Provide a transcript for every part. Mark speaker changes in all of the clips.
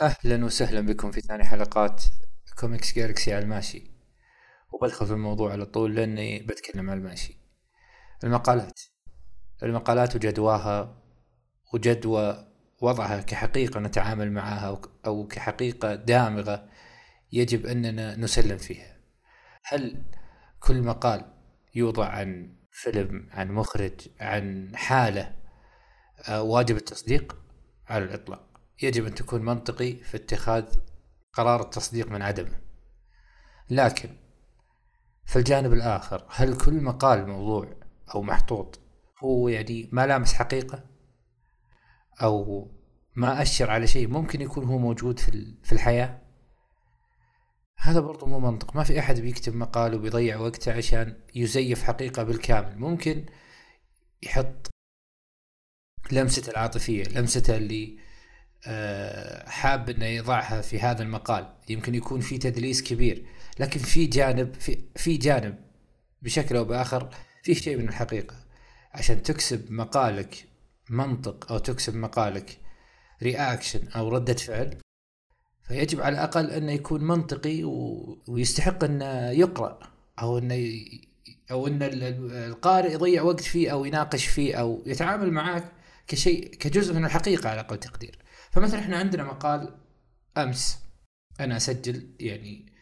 Speaker 1: أهلا وسهلا بكم في ثاني حلقات كوميكس جالكسي على الماشي. وبدخل في الموضوع على طول لأني بتكلم على الماشي. المقالات. المقالات وجدواها وجدوى وضعها كحقيقة نتعامل معها أو كحقيقة دامغة يجب أننا نسلم فيها. هل كل مقال يوضع عن فيلم عن مخرج عن حالة آه، واجب التصديق؟ على الإطلاق. يجب أن تكون منطقي في اتخاذ قرار التصديق من عدمه لكن في الجانب الآخر هل كل مقال موضوع أو محطوط هو يعني ما لامس حقيقة؟ أو ما أشر على شيء ممكن يكون هو موجود في الحياة؟ هذا برضو مو منطق. ما في أحد بيكتب مقال وبيضيع وقته عشان يزيف حقيقة بالكامل. ممكن يحط لمسته العاطفية لمسته اللي حاب إنه يضعها في هذا المقال يمكن يكون في تدليس كبير لكن في جانب في في جانب بشكل أو بآخر في شيء من الحقيقة عشان تكسب مقالك منطق أو تكسب مقالك رياكشن أو ردة فعل فيجب على الأقل إنه يكون منطقي. ويستحق إنه يقرأ أو إنه. أو إن القارئ يضيع وقت فيه أو يناقش فيه أو يتعامل معك كشيء كجزء من الحقيقة على أقل تقدير فمثلا إحنا عندنا مقال أمس أنا أسجل يعني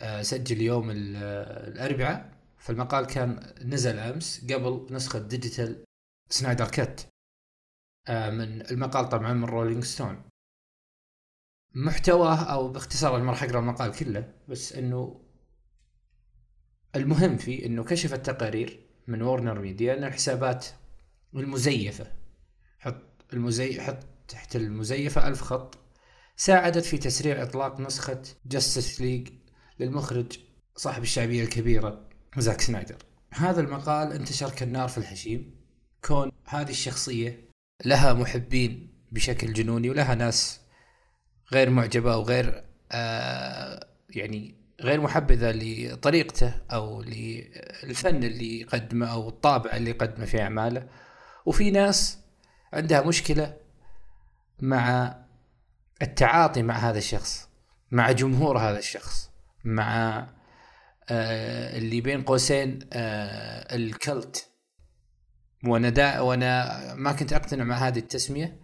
Speaker 1: أسجل يوم الأربعاء. فالمقال كان نزل أمس قبل نسخة digital Snyder Cut من المقال طبعا من Rolling Stone محتواه أو باختصار ما راح أقرأ المقال كله بس إنه المهم فيه إنه كشف التقارير من Warner Media إن الحسابات المزيفة حط المزي حط تحت المزيفة ألف خط ساعدت في تسريع إطلاق نسخة Justice League للمخرج صاحب الشعبية الكبيرة زاك سنايدر. هذا المقال انتشر كالنار في الهشيم. كون هذه الشخصية لها محبين بشكل جنوني ولها ناس غير معجبة أو غير آه يعني غير محبذة لطريقته أو للفن اللي يقدمه أو الطابع اللي يقدمه في أعماله. وفي ناس عندها مشكلة مع التعاطي مع هذا الشخص مع جمهور هذا الشخص مع آه اللي بين قوسين آه الكلت. وأنا دا وأنا ما كنت أقتنع مع هذه التسمية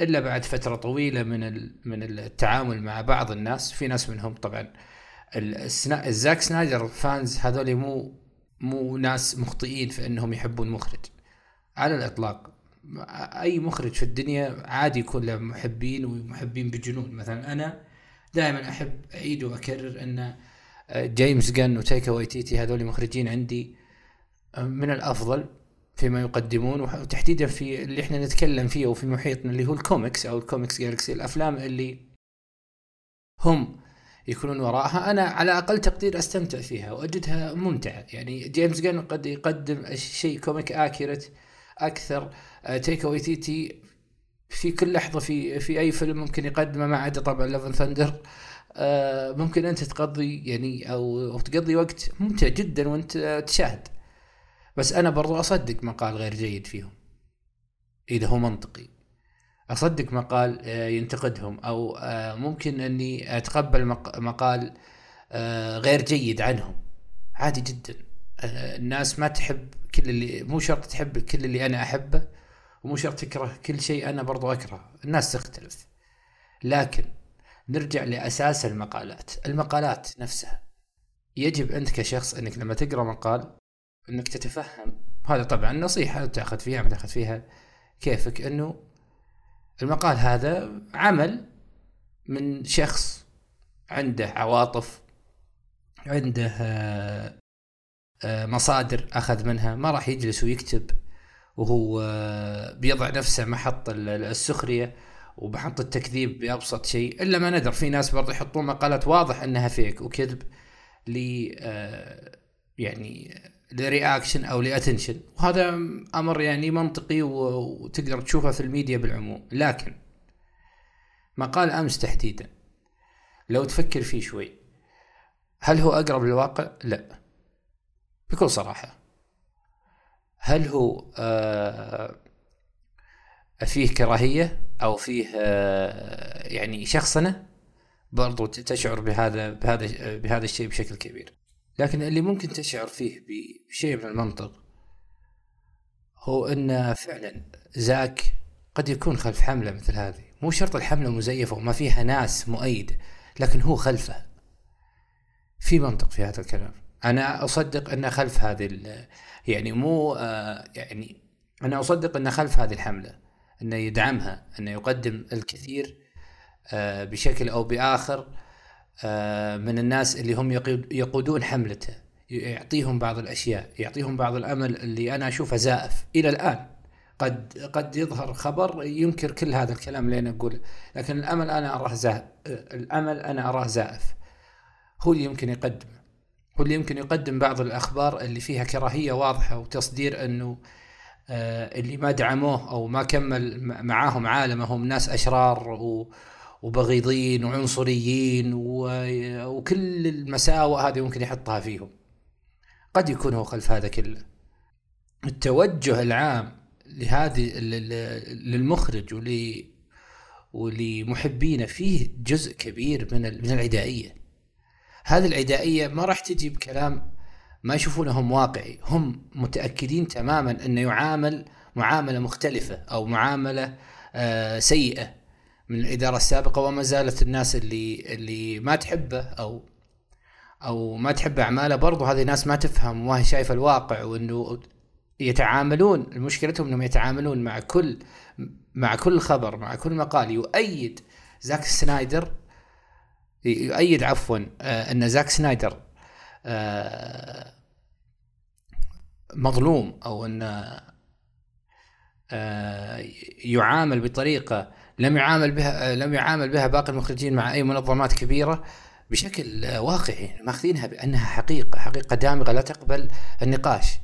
Speaker 1: إلا بعد فترة طويلة من من التعامل مع بعض الناس. في ناس منهم طبعا الزاك سنايدر fans هذول مو مو ناس مخطئين في إنهم يحبون مخرج. على الإطلاق أي مخرج في الدنيا عادي يكون له محبين ومحبين بجنون. مثلا أنا دائما أحب أعيد وأكرر أن آه، جيمس جن وتايكا وايتيتي هذول مخرجين عندي آه، من الأفضل فيما يقدمون وتحديدا في اللي إحنا نتكلم فيه وفي محيطنا اللي هو الكوميكس أو ال comics galaxy الأفلام اللي هم يكونون وراءها. أنا على أقل تقدير أستمتع فيها وأجدها ممتعة. يعني جيمس جن قد يقدم شيء comic accurate أكثر تايكا وايتيتي في كل لحظة في في أي فيلم ممكن يقدمه ما عدا طبعا Love and Thunder آه، ممكن أنت تقضي يعني أو تقضي وقت ممتع جدا وأنت تشاهد. بس أنا برضو أصدق مقال غير جيد فيهم إذا هو منطقي. أصدق مقال آه، ينتقدهم أو آه، ممكن أني أتقبل مقال غير جيد عنهم. عادي جدا. الناس ما تحب كل اللي مو شرط تحب كل اللي أنا أحبه ومو شرط تكره كل شيء أنا برضو أكره. الناس تختلف. لكن نرجع لأساس المقالات. المقالات نفسها. يجب أنت كشخص أنك لما تقرأ مقال أنك تتفهم. هذا طبعا نصيحة تأخذ فيها ما تأخذ فيها كيفك. أنه المقال هذا عمل من شخص عنده عواطف عنده آه، آه، مصادر أخذ منها ما راح يجلس ويكتب وهو آه، بيضع نفسه محط السخرية ومحط التكذيب بأبسط شيء إلا ما ندر في ناس برضه يحطون مقالات واضح إنها فيك وكذب ل آه، يعني ل reaction أو ل attention. وهذا أمر يعني منطقي وتقدر تشوفه في الميديا بالعموم. لكن مقال أمس تحديدا لو تفكر فيه شوي هل هو أقرب للواقع؟ لا. بكل صراحة. هل هو آه فيه كراهية أو فيه آه، يعني شخصنة؟ برضو تشعر بهذا بهذا بهذا الشيء بشكل كبير. لكن اللي ممكن تشعر فيه بشيء من المنطق هو إن فعلا زاك قد يكون خلف حملة مثل هذه. مو شرط الحملة مزيفة وما فيها ناس مؤيده لكن هو خلفه. في منطق في هذا الكلام. أنا أصدق أن خلف هذه يعني مو آه يعني أنا أصدق أن خلف هذه الحملة انه يدعمها انه يقدم الكثير آه بشكل أو بآخر آه من الناس اللي هم يقودون حملته يعطيهم بعض الأشياء يعطيهم بعض الأمل اللي أنا اشوفه زائف. إلى الآن قد قد يظهر خبر ينكر كل هذا الكلام اللي أنا أقوله لكن الأمل أنا أراه زائف الأمل أنا أراه زائف. هو اللي يمكن يقدم هو اللي يمكن يقدم بعض الأخبار اللي فيها كراهية واضحة وتصدير أنه آه اللي ما دعموه أو ما كمل معاهم عالمه هم ناس أشرار و وبغيضين وعنصريين وكل المساوئ هذه ممكن يحطها فيهم. قد يكون هو خلف هذا كله. التوجه العام لهذه للمخرج ول ولمحبينه فيه جزء كبير من من العدائية. هذه العدائية ما راح تجي بكلام ما يشوفونه هم واقعي هم متأكدين تماما أنه يعامل معاملة مختلفة أو معاملة آه سيئة من الإدارة السابقة وما زالت الناس اللي اللي ما تحبه أو أو ما تحب أعماله برضو هذه ناس ما تفهم وما هي شايفة الواقع وإنه يتعاملون مشكلتهم إنهم يتعاملون مع كل مع كل خبر مع كل مقال يؤيد زاك سنايدر يؤيد عفوا آه، أن زاك سنايدر آه، مظلوم أو أن آه، يعامل بطريقة لم يعامل بها لم يعامل بها باقي المخرجين مع أي منظمات كبيرة بشكل واقعي ماخذينها بأنها حقيقة حقيقة دامغة لا تقبل النقاش.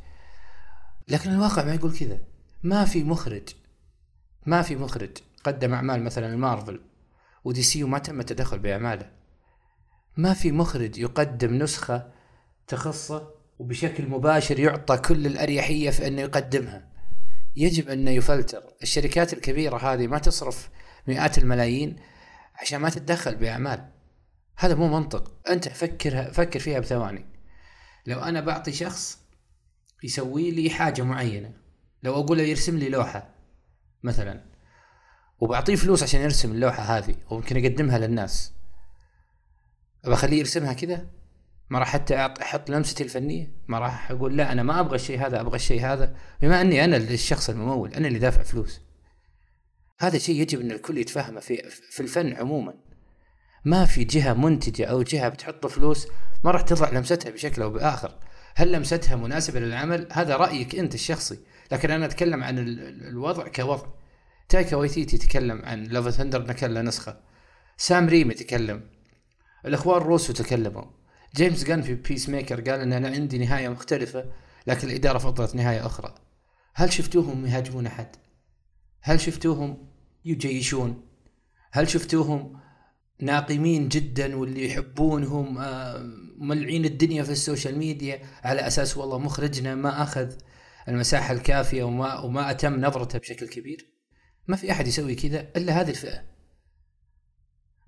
Speaker 1: لكن الواقع ما يقول كذا. ما في مخرج ما في مخرج قدم أعمال مثلا ال Marvel و DC وما تم التدخل بأعماله. ما في مخرج يقدم نسخة تخصه وبشكل مباشر يعطى كل الأريحية في أنه يقدمها. يجب انه يفلتر. الشركات الكبيرة هذه ما تصرف مئات الملايين عشان ما تتدخل بأعمال. هذا مو منطق. أنت فكر فكر فيها بثواني. لو أنا بعطي شخص يسوي لي حاجة معينة لو أقول له يرسم لي لوحة مثلا وبعطيه فلوس عشان يرسم اللوحة هذه وممكن يقدمها للناس. بخليه يرسمها كذا؟ ما راح حتى أحط لمستي الفنية. ما راح أقول لا أنا ما أبغى الشيء هذا أبغى الشيء هذا. بما أني أنا الشخص الممول أنا اللي دافع فلوس. هذا شيء يجب أن الكل يتفهمه في في الفن عموما. ما في جهة منتجة أو جهة بتحط فلوس ما راح تضع لمستها بشكل أو بآخر. هل لمستها مناسبة للعمل؟ هذا رأيك أنت الشخصي. لكن أنا أتكلم عن الوضع كوضع. تايكا وايتيتي تكلم عن Love and Thunder نكل نسخة. سام ريمي تكلم الأخوان روسو تكلموا. جيمس جن في Peacemaker قال أن أنا عندي نهاية مختلفة لكن الإدارة فضلت نهاية أخرى. هل شفتوهم يهاجمون أحد؟ هل شفتوهم يجيشون؟ هل شفتوهم ناقمين جدا واللي يحبونهم آه، ملعين الدنيا في السوشيال ميديا؟ على أساس والله مخرجنا ما أخذ المساحة الكافية وما وما أتم نظرته بشكل كبير. ما في أحد يسوي كذا إلا هذه الفئة.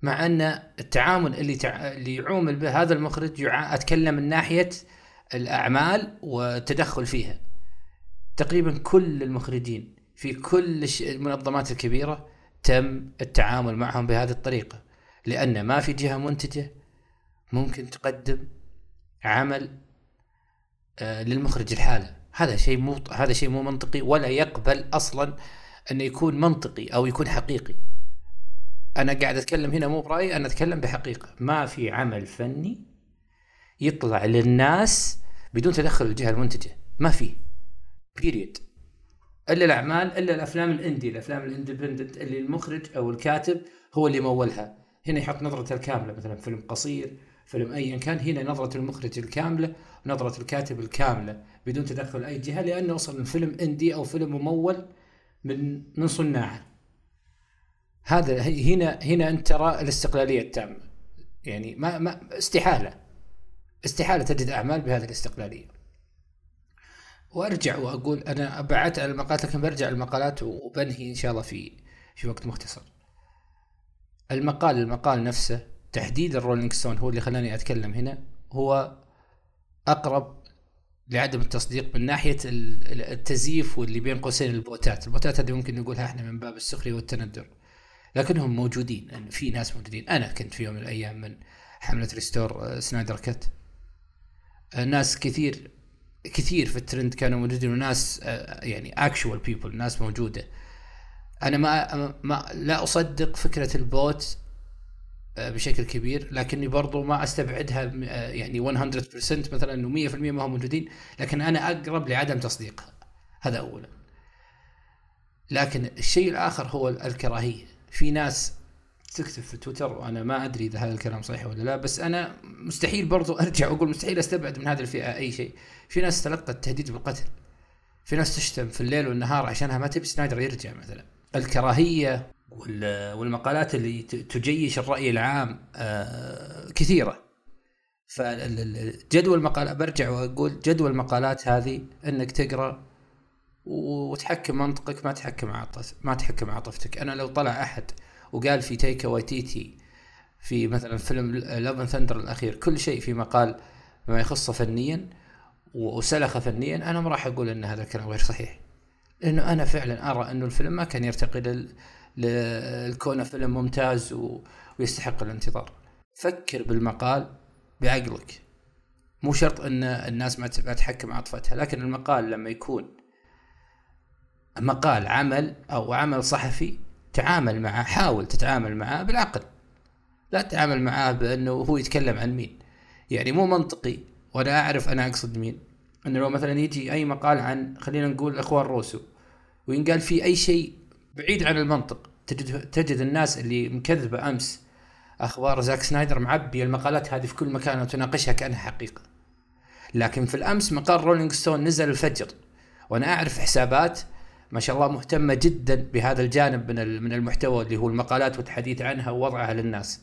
Speaker 1: مع أن التعامل اللي تع... اللي يعومل به هذا المخرج يع... أتكلم من ناحية الأعمال والتدخل فيها. تقريبا كل المخرجين في كل المنظمات الكبيرة تم التعامل معهم بهذه الطريقة. لأن ما في جهة منتجة ممكن تقدم عمل آه، للمخرج الحالة. هذا شيء مو هذا شيء مو منطقي ولا يقبل أصلا انه يكون منطقي أو يكون حقيقي. أنا قاعد أتكلم هنا مو برأيي أنا أتكلم بحقيقة. ما في عمل فني يطلع للناس بدون تدخل الجهة المنتجة. ما في. بيريد إلا الأعمال إلا الأفلام الإندي. الأفلام الإندبندنت اللي المخرج أو الكاتب هو اللي مولها. هنا يحط نظرته الكاملة مثلا فيلم قصير فيلم ايا كان. هنا نظرة المخرج الكاملة نظرة الكاتب الكاملة بدون تدخل أي جهة لأنه أصلا فيلم إندي أو فيلم ممول من من صناعة. هذا هنا هنا أنت ترى الاستقلالية التامة يعني ما ما استحالة استحالة تجد أعمال بهذه الاستقلالية وأرجع وأقول أنا بعدت عن المقالات لكن برجع المقالات وبنهي إن شاء الله في في وقت مختصر. المقال المقال نفسه تحديد ال Rolling Stone هو اللي خلاني أتكلم هنا هو أقرب لعدم التصديق من ناحية التزييف واللي بين قوسين البوتات، البوتات هذه ممكن نقولها إحنا من باب السخرية والتندر. لكنهم موجودين. يعني في ناس موجودين. أنا كنت في يوم من الأيام من حملة Restore Snyder Cut ناس كثير كثير في الترند كانوا موجودين وناس آه، يعني actual people ناس موجودة. أنا ما ما لا أصدق فكرة ال bot آه، بشكل كبير لكني برضو ما أستبعدها آه، يعني 100% مثلا إنه 100% ما هم موجودين لكن أنا أقرب لعدم تصديقها. هذا اولا. لكن الشيء الآخر هو الكراهية. في ناس تكتب في تويتر وأنا ما أدري إذا هذا الكلام صحيح ولا لا بس أنا مستحيل برضو أرجع وأقول مستحيل أستبعد من هذه الفئة أي شيء. في ناس تلقت التهديد بالقتل. في ناس تشتم في الليل والنهار عشانها ما تبي سنايدر يرجع مثلا. الكراهية والمقالات اللي تجيش الرأي العام آه، كثيرة. فجدول المقالات برجع وأقول جدول المقالات هذه إنك تقرأ وتحكم منطقك ما تحكم عاطفتك ما تحكم عاطفتك أنا لو طلع أحد وقال في تايكا وايتيتي في مثلا فيلم Love and Thunder الأخير كل شيء في مقال ما يخصه فنيا وسلخه فنيا أنا ما راح أقول إن هذا الكلام غير صحيح. لأنه أنا فعلا أرى إنه الفيلم ما كان يرتقي لل... لكونه فيلم ممتاز و... ويستحق الانتظار. فكر بالمقال بعقلك. مو شرط إن الناس ما تحكم عاطفتها لكن المقال لما يكون مقال عمل أو عمل صحفي تعامل معه حاول تتعامل معه بالعقل. لا تتعامل معاه بأنه هو يتكلم عن مين. يعني مو منطقي وأنا أعرف أنا أقصد مين. إنه لو مثلا يجي أي مقال عن خلينا نقول الاخوان روسو وينقال فيه أي شيء بعيد عن المنطق تجد تجد الناس اللي مكذبة أمس أخبار زاك سنايدر معبي المقالات هذه في كل مكان وتناقشها كأنها حقيقة. لكن في الأمس مقال Rolling Stone نزل الفجر وأنا أعرف حسابات ما شاء الله مهتمة جدا بهذا الجانب من من المحتوى اللي هو المقالات والحديث عنها ووضعها للناس.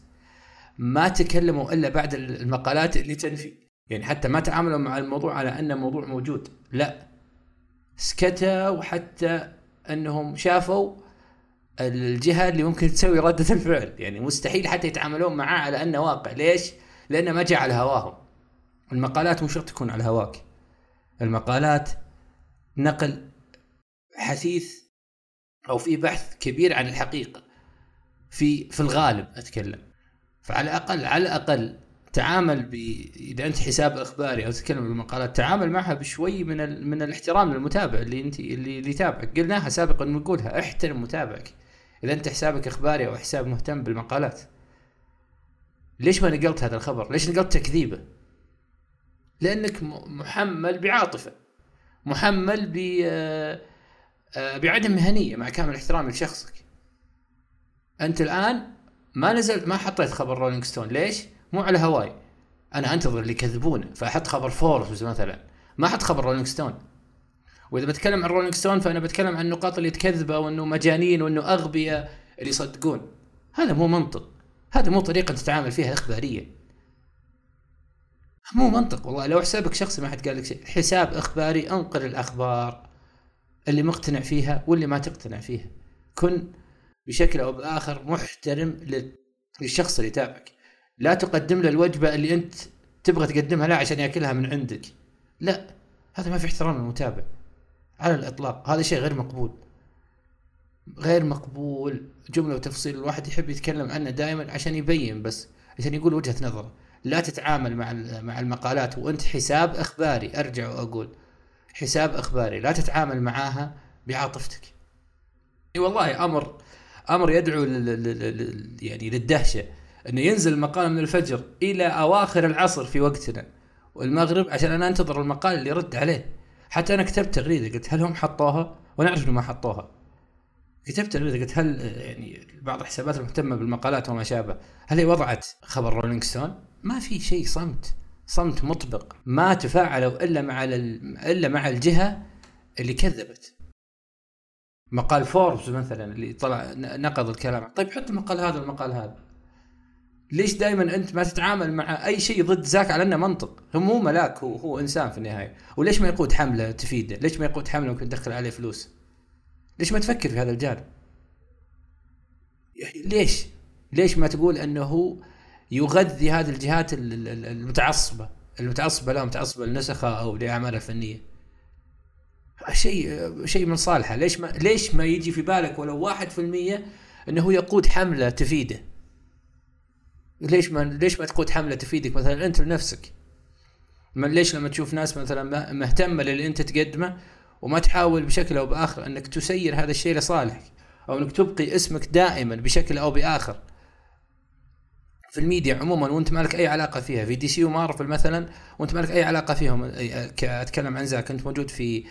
Speaker 1: ما تكلموا إلا بعد المقالات اللي تنفي، يعني حتى ما تعاملوا مع الموضوع على انه موضوع موجود، لا. سكتوا وحتى أنهم شافوا الجهة اللي ممكن تسوي ردة الفعل، يعني مستحيل حتى يتعاملون معاه على أنه واقع، ليش؟ لأنه ما جاء على هواهم. المقالات مو شرط تكون على هواك. المقالات نقل حثيث أو في بحث كبير عن الحقيقة في في الغالب أتكلم فعلى الأقل على الأقل تعامل ب إذا أنت حساب إخباري أو تتكلم بالمقالات تعامل معها بشوي من ال... من الاحترام للمتابع اللي أنت اللي, اللي يتابعك قلناها سابقا نقولها احترم متابعك إذا أنت حسابك إخباري أو حساب مهتم بالمقالات ليش ما نقلت هذا الخبر؟ ليش نقلت تكذيبه؟ لأنك محمل بعاطفة محمل ب آه، بعدم مهنيه مع كامل احترامي لشخصك. أنت الآن ما نزلت ما حطيت خبر Rolling Stone ليش؟ مو على هواي. أنا أنتظر اللي يكذبونه فأحط خبر فوربس مثلا. ما أحط خبر Rolling Stone وإذا بتكلم عن Rolling Stone فأنا بتكلم عن النقاط اللي تكذبه وإنه مجانين وإنه أغبياء اللي يصدقون. هذا مو منطق. هذا مو طريقة تتعامل فيها اخباريا. مو منطق والله. لو حسابك شخصي ما حد قال لك شيء. حساب إخباري أنقل الأخبار. اللي مقتنع فيها واللي ما تقتنع فيها. كن بشكل أو بآخر محترم للشخص اللي يتابعك. لا تقدم له الوجبة اللي أنت تبغى تقدمها له عشان يأكلها من عندك. لا هذا ما في احترام للمتابع. على الإطلاق هذا شيء غير مقبول. غير مقبول جملة وتفصيل. الواحد يحب يتكلم عنه دائما عشان يبين بس عشان يقول وجهة نظره. لا تتعامل مع مع المقالات وأنت حساب إخباري. أرجع وأقول حساب إخباري لا تتعامل معاها بعاطفتك إي والله أمر أمر يدعو يعني للدهشة إنه ينزل المقال من الفجر إلى أواخر العصر في وقتنا والمغرب عشان أنا أنتظر المقال اللي يرد عليه حتى أنا كتبت تغريدة قلت هل هم حطوها؟ وأنا اعرف إنه ما حطوها كتبت تغريدة قلت هل يعني بعض الحسابات المهتمة بالمقالات وما شابه هل هي وضعت خبر Rolling Stone؟ ما في شيء صمت صمت مطبق ما تفاعلوا إلا مع إلا مع الجهة اللي كذبت. مقال فوربس مثلا اللي طلع نقض الكلام. طيب حط المقال هذا والمقال هذا. ليش دائما أنت ما تتعامل مع أي شيء ضد ذاك على أنه منطق؟ هو مو ملاك هو هو إنسان في النهاية. وليش ما يقود حملة تفيده؟ ليش ما يقود حملة ممكن تدخل عليه فلوس؟ ليش ما تفكر في هذا الجانب؟ ليش؟ ليش ما تقول أنه هو يغذي هذه الجهات المتعصبة المتعصبة لا متعصبة لنسخه أو لأعمالها الفنية. شيء شيء من صالحه. ليش ما ليش ما يجي في بالك ولو واحد في المية إنه يقود حملة تفيده؟ ليش ما ليش ما تقود حملة تفيدك؟ مثلا أنت لنفسك ما ليش لما تشوف ناس مثلا مهتمة للي أنت تقدمه وما تحاول بشكل أو بآخر إنك تسير هذا الشيء لصالحك أو إنك تبقي اسمك دائما بشكل أو بآخر؟ في الميديا عموما وانت مالك أي علاقة فيها في دي سي ومارفل مثلا وانت مالك أي علاقة فيهم. أتكلم عن زاك أنت موجود في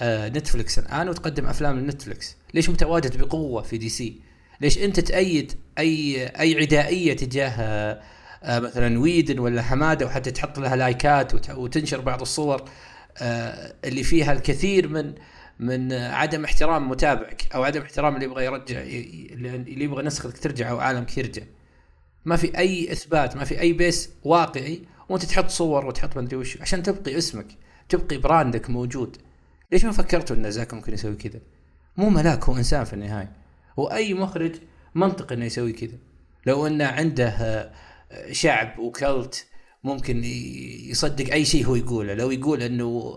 Speaker 1: آه، Netflix الآن وتقدم أفلام ل Netflix ليش متواجد بقوة في DC؟ ليش أنت تأيد أي أي عدائية تجاه آه، آه، مثلا ويدن ولا حمادة وحتى تحط لها لايكات وتنشر بعض الصور اللي فيها الكثير من من عدم احترام متابعك أو عدم احترام اللي يبغى يرجع اللي يبغى نسختك ترجع أو عالمك يرجع. ما في أي إثبات ما في أي base واقعي وأنت تحط صور وتحط ما أدري وش عشان تبقي اسمك تبقي brand ك موجود. ليش ما فكرتوا إن زاك ممكن يسوي كذا؟ مو ملاك هو إنسان في النهاية. وأي مخرج منطقي إنه يسوي كذا. لو إنه عنده آه، شعب و cult ممكن يصدق أي شيء هو يقوله. لو يقول إنه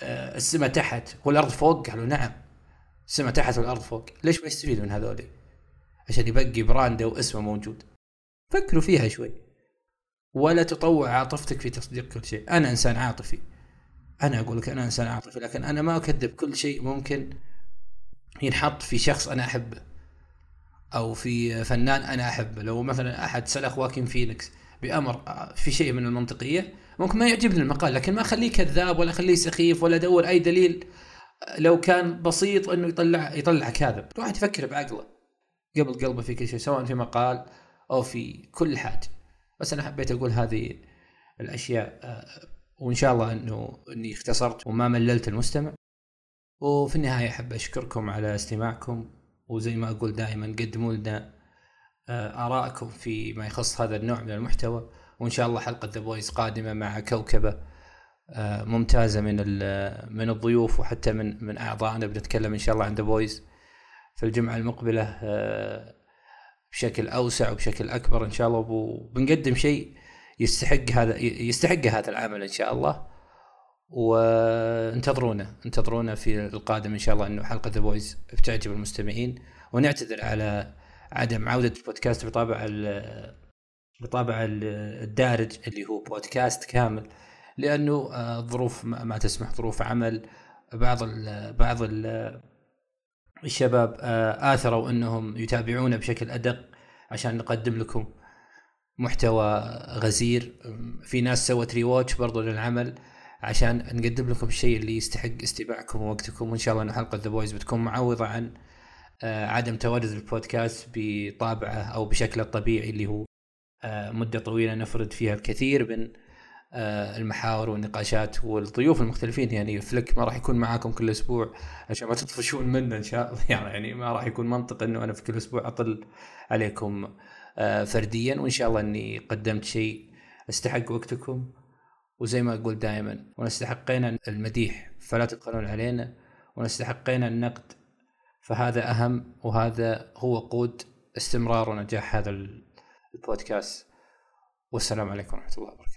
Speaker 1: آه، السماء تحت والأرض فوق قالوا نعم السماء تحت والأرض فوق. ليش ما يستفيد من هذول عشان يبقي برانده واسمه موجود. فكروا فيها شوي. ولا تطوع عاطفتك في تصديق كل شيء. أنا إنسان عاطفي. أنا أقول لك أنا إنسان عاطفي لكن أنا ما أكذب. كل شيء ممكن ينحط في شخص أنا أحبه. أو في فنان أنا أحبه. لو مثلا أحد سلخ واكين فينيكس بأمر في شيء من المنطقية ممكن ما يعجبني المقال لكن ما أخليه كذاب ولا أخليه سخيف ولا أدور أي دليل لو كان بسيط إنه يطلع يطلع كاذب. الواحد يفكر بعقله قبل قلبه في كل شيء سواء في مقال أو في كل حاجة. بس أنا حبيت أقول هذه الأشياء آه، وإن شاء الله إنه إني اختصرت وما مللت المستمع. وفي النهاية أحب أشكركم على استماعكم وزي ما أقول دائما قدموا لنا آه، ارائكم فيما يخص هذا النوع من المحتوى. وإن شاء الله حلقة The Boys قادمة مع كوكبة آه، ممتازة من من الضيوف وحتى من من اعضائنا بنتكلم إن شاء الله عن The Boys في الجمعة المقبلة بشكل أوسع وبشكل أكبر إن شاء الله وبنقدم شيء يستحق هذا يستحق هذا العمل إن شاء الله. وانتظرونا انتظرونا في القادم إن شاء الله إنه حلقة The Boys بتعجب المستمعين. ونعتذر على عدم عودة البودكاست بطابع بطابع الدارج اللي هو بودكاست كامل لأنه الظروف آه، ما تسمح ظروف عمل بعض ال بعض ال الشباب آه، آثروا أنهم يتابعونا بشكل أدق عشان نقدم لكم محتوى غزير. في ناس سوت rewatch برضو للعمل عشان نقدم لكم الشيء اللي يستحق استماعكم ووقتكم. وإن شاء الله إن حلقة The Boys بتكون معوضة عن آه، عدم تواجد البودكاست بطابعه أو بشكله الطبيعي اللي هو آه، مدة طويلة نفرد فيها الكثير من المحاور والنقاشات والضيوف المختلفين. يعني فلك ما راح يكون معاكم كل أسبوع عشان ما تطفشون منه إن شاء الله. يعني ما راح يكون منطق إنه أنا في كل أسبوع أطل عليكم آه، فرديا. وإن شاء الله إني قدمت شيء أستحق وقتكم. وزي ما أقول دائما ونستحقينا المديح فلا تبخلون علينا. ونستحقينا النقد فهذا أهم وهذا هو قود استمرار ونجاح هذا البودكاست. والسلام عليكم ورحمة الله وبركاته.